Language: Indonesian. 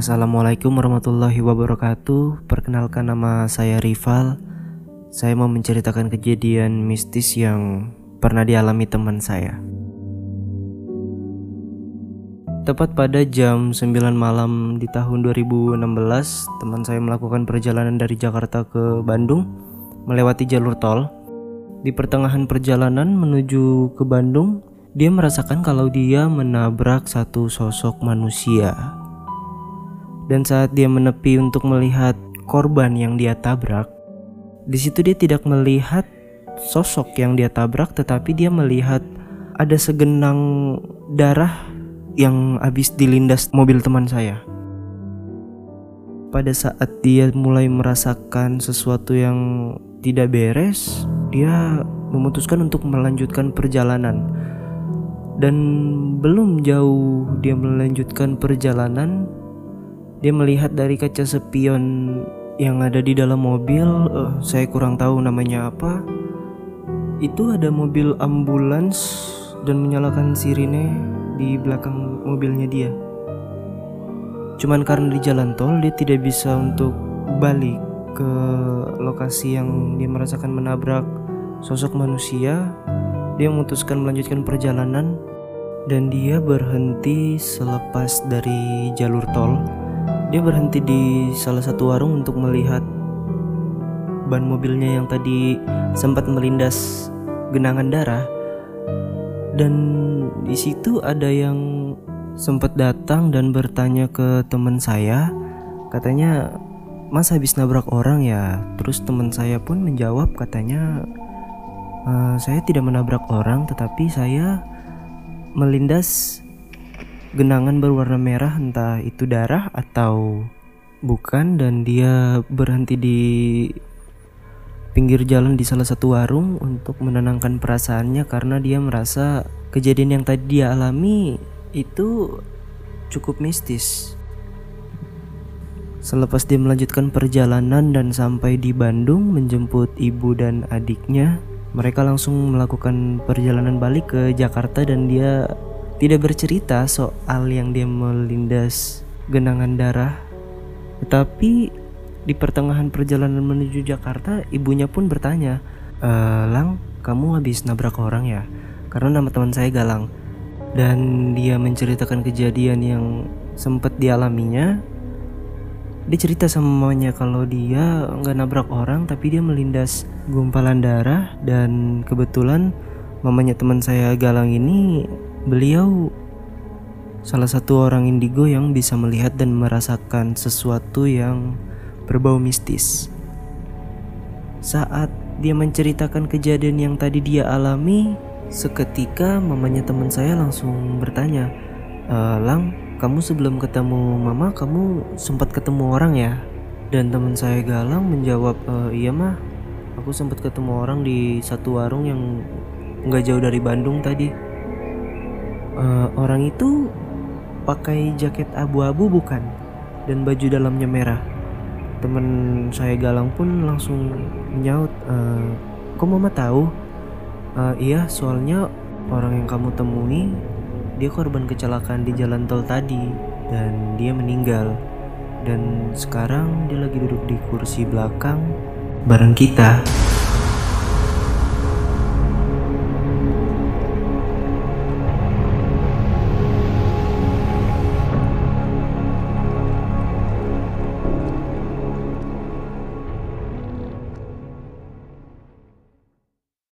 Assalamualaikum warahmatullahi wabarakatuh. Perkenalkan nama saya Rival. Saya mau menceritakan kejadian mistis yang pernah dialami teman saya. Tepat pada jam 9 malam di tahun 2016, teman saya melakukan perjalanan dari Jakarta ke Bandung melewati jalur tol. Di pertengahan perjalanan menuju ke Bandung, dia merasakan kalau dia menabrak satu sosok manusia dan saat dia menepi untuk melihat korban yang dia tabrak, di situ dia tidak melihat sosok yang dia tabrak, tetapi dia melihat ada segenang darah yang habis dilindas mobil teman saya. Pada saat dia mulai merasakan sesuatu yang tidak beres, dia memutuskan untuk melanjutkan perjalanan. Dan belum jauh dia melanjutkan perjalanan, dia melihat dari kaca spion yang ada di dalam mobil, uh, saya kurang tahu namanya apa. Itu ada mobil ambulans dan menyalakan sirine di belakang mobilnya dia. Cuman karena di jalan tol dia tidak bisa untuk balik ke lokasi yang dia merasakan menabrak sosok manusia. Dia memutuskan melanjutkan perjalanan dan dia berhenti selepas dari jalur tol dia berhenti di salah satu warung untuk melihat ban mobilnya yang tadi sempat melindas genangan darah. Dan di situ ada yang sempat datang dan bertanya ke teman saya, katanya Mas habis nabrak orang ya. Terus teman saya pun menjawab katanya e, saya tidak menabrak orang tetapi saya melindas genangan berwarna merah entah itu darah atau bukan dan dia berhenti di pinggir jalan di salah satu warung untuk menenangkan perasaannya karena dia merasa kejadian yang tadi dia alami itu cukup mistis. Selepas dia melanjutkan perjalanan dan sampai di Bandung menjemput ibu dan adiknya, mereka langsung melakukan perjalanan balik ke Jakarta dan dia tidak bercerita soal yang dia melindas genangan darah. Tetapi di pertengahan perjalanan menuju Jakarta, ibunya pun bertanya, e, "Lang, kamu habis nabrak orang ya?" Karena nama teman saya Galang. Dan dia menceritakan kejadian yang sempat dialaminya. Dia cerita sama mamanya kalau dia nggak nabrak orang tapi dia melindas gumpalan darah dan kebetulan mamanya teman saya Galang ini Beliau salah satu orang indigo yang bisa melihat dan merasakan sesuatu yang berbau mistis. Saat dia menceritakan kejadian yang tadi dia alami, seketika mamanya teman saya langsung bertanya, e, "Lang, kamu sebelum ketemu mama, kamu sempat ketemu orang ya?" Dan teman saya Galang menjawab, e, "Iya mah, aku sempat ketemu orang di satu warung yang nggak jauh dari Bandung tadi." Uh, orang itu pakai jaket abu-abu bukan? Dan baju dalamnya merah. Teman saya Galang pun langsung menyaut uh, kok mama tahu? Uh, iya soalnya orang yang kamu temui dia korban kecelakaan di jalan tol tadi dan dia meninggal. Dan sekarang dia lagi duduk di kursi belakang bareng kita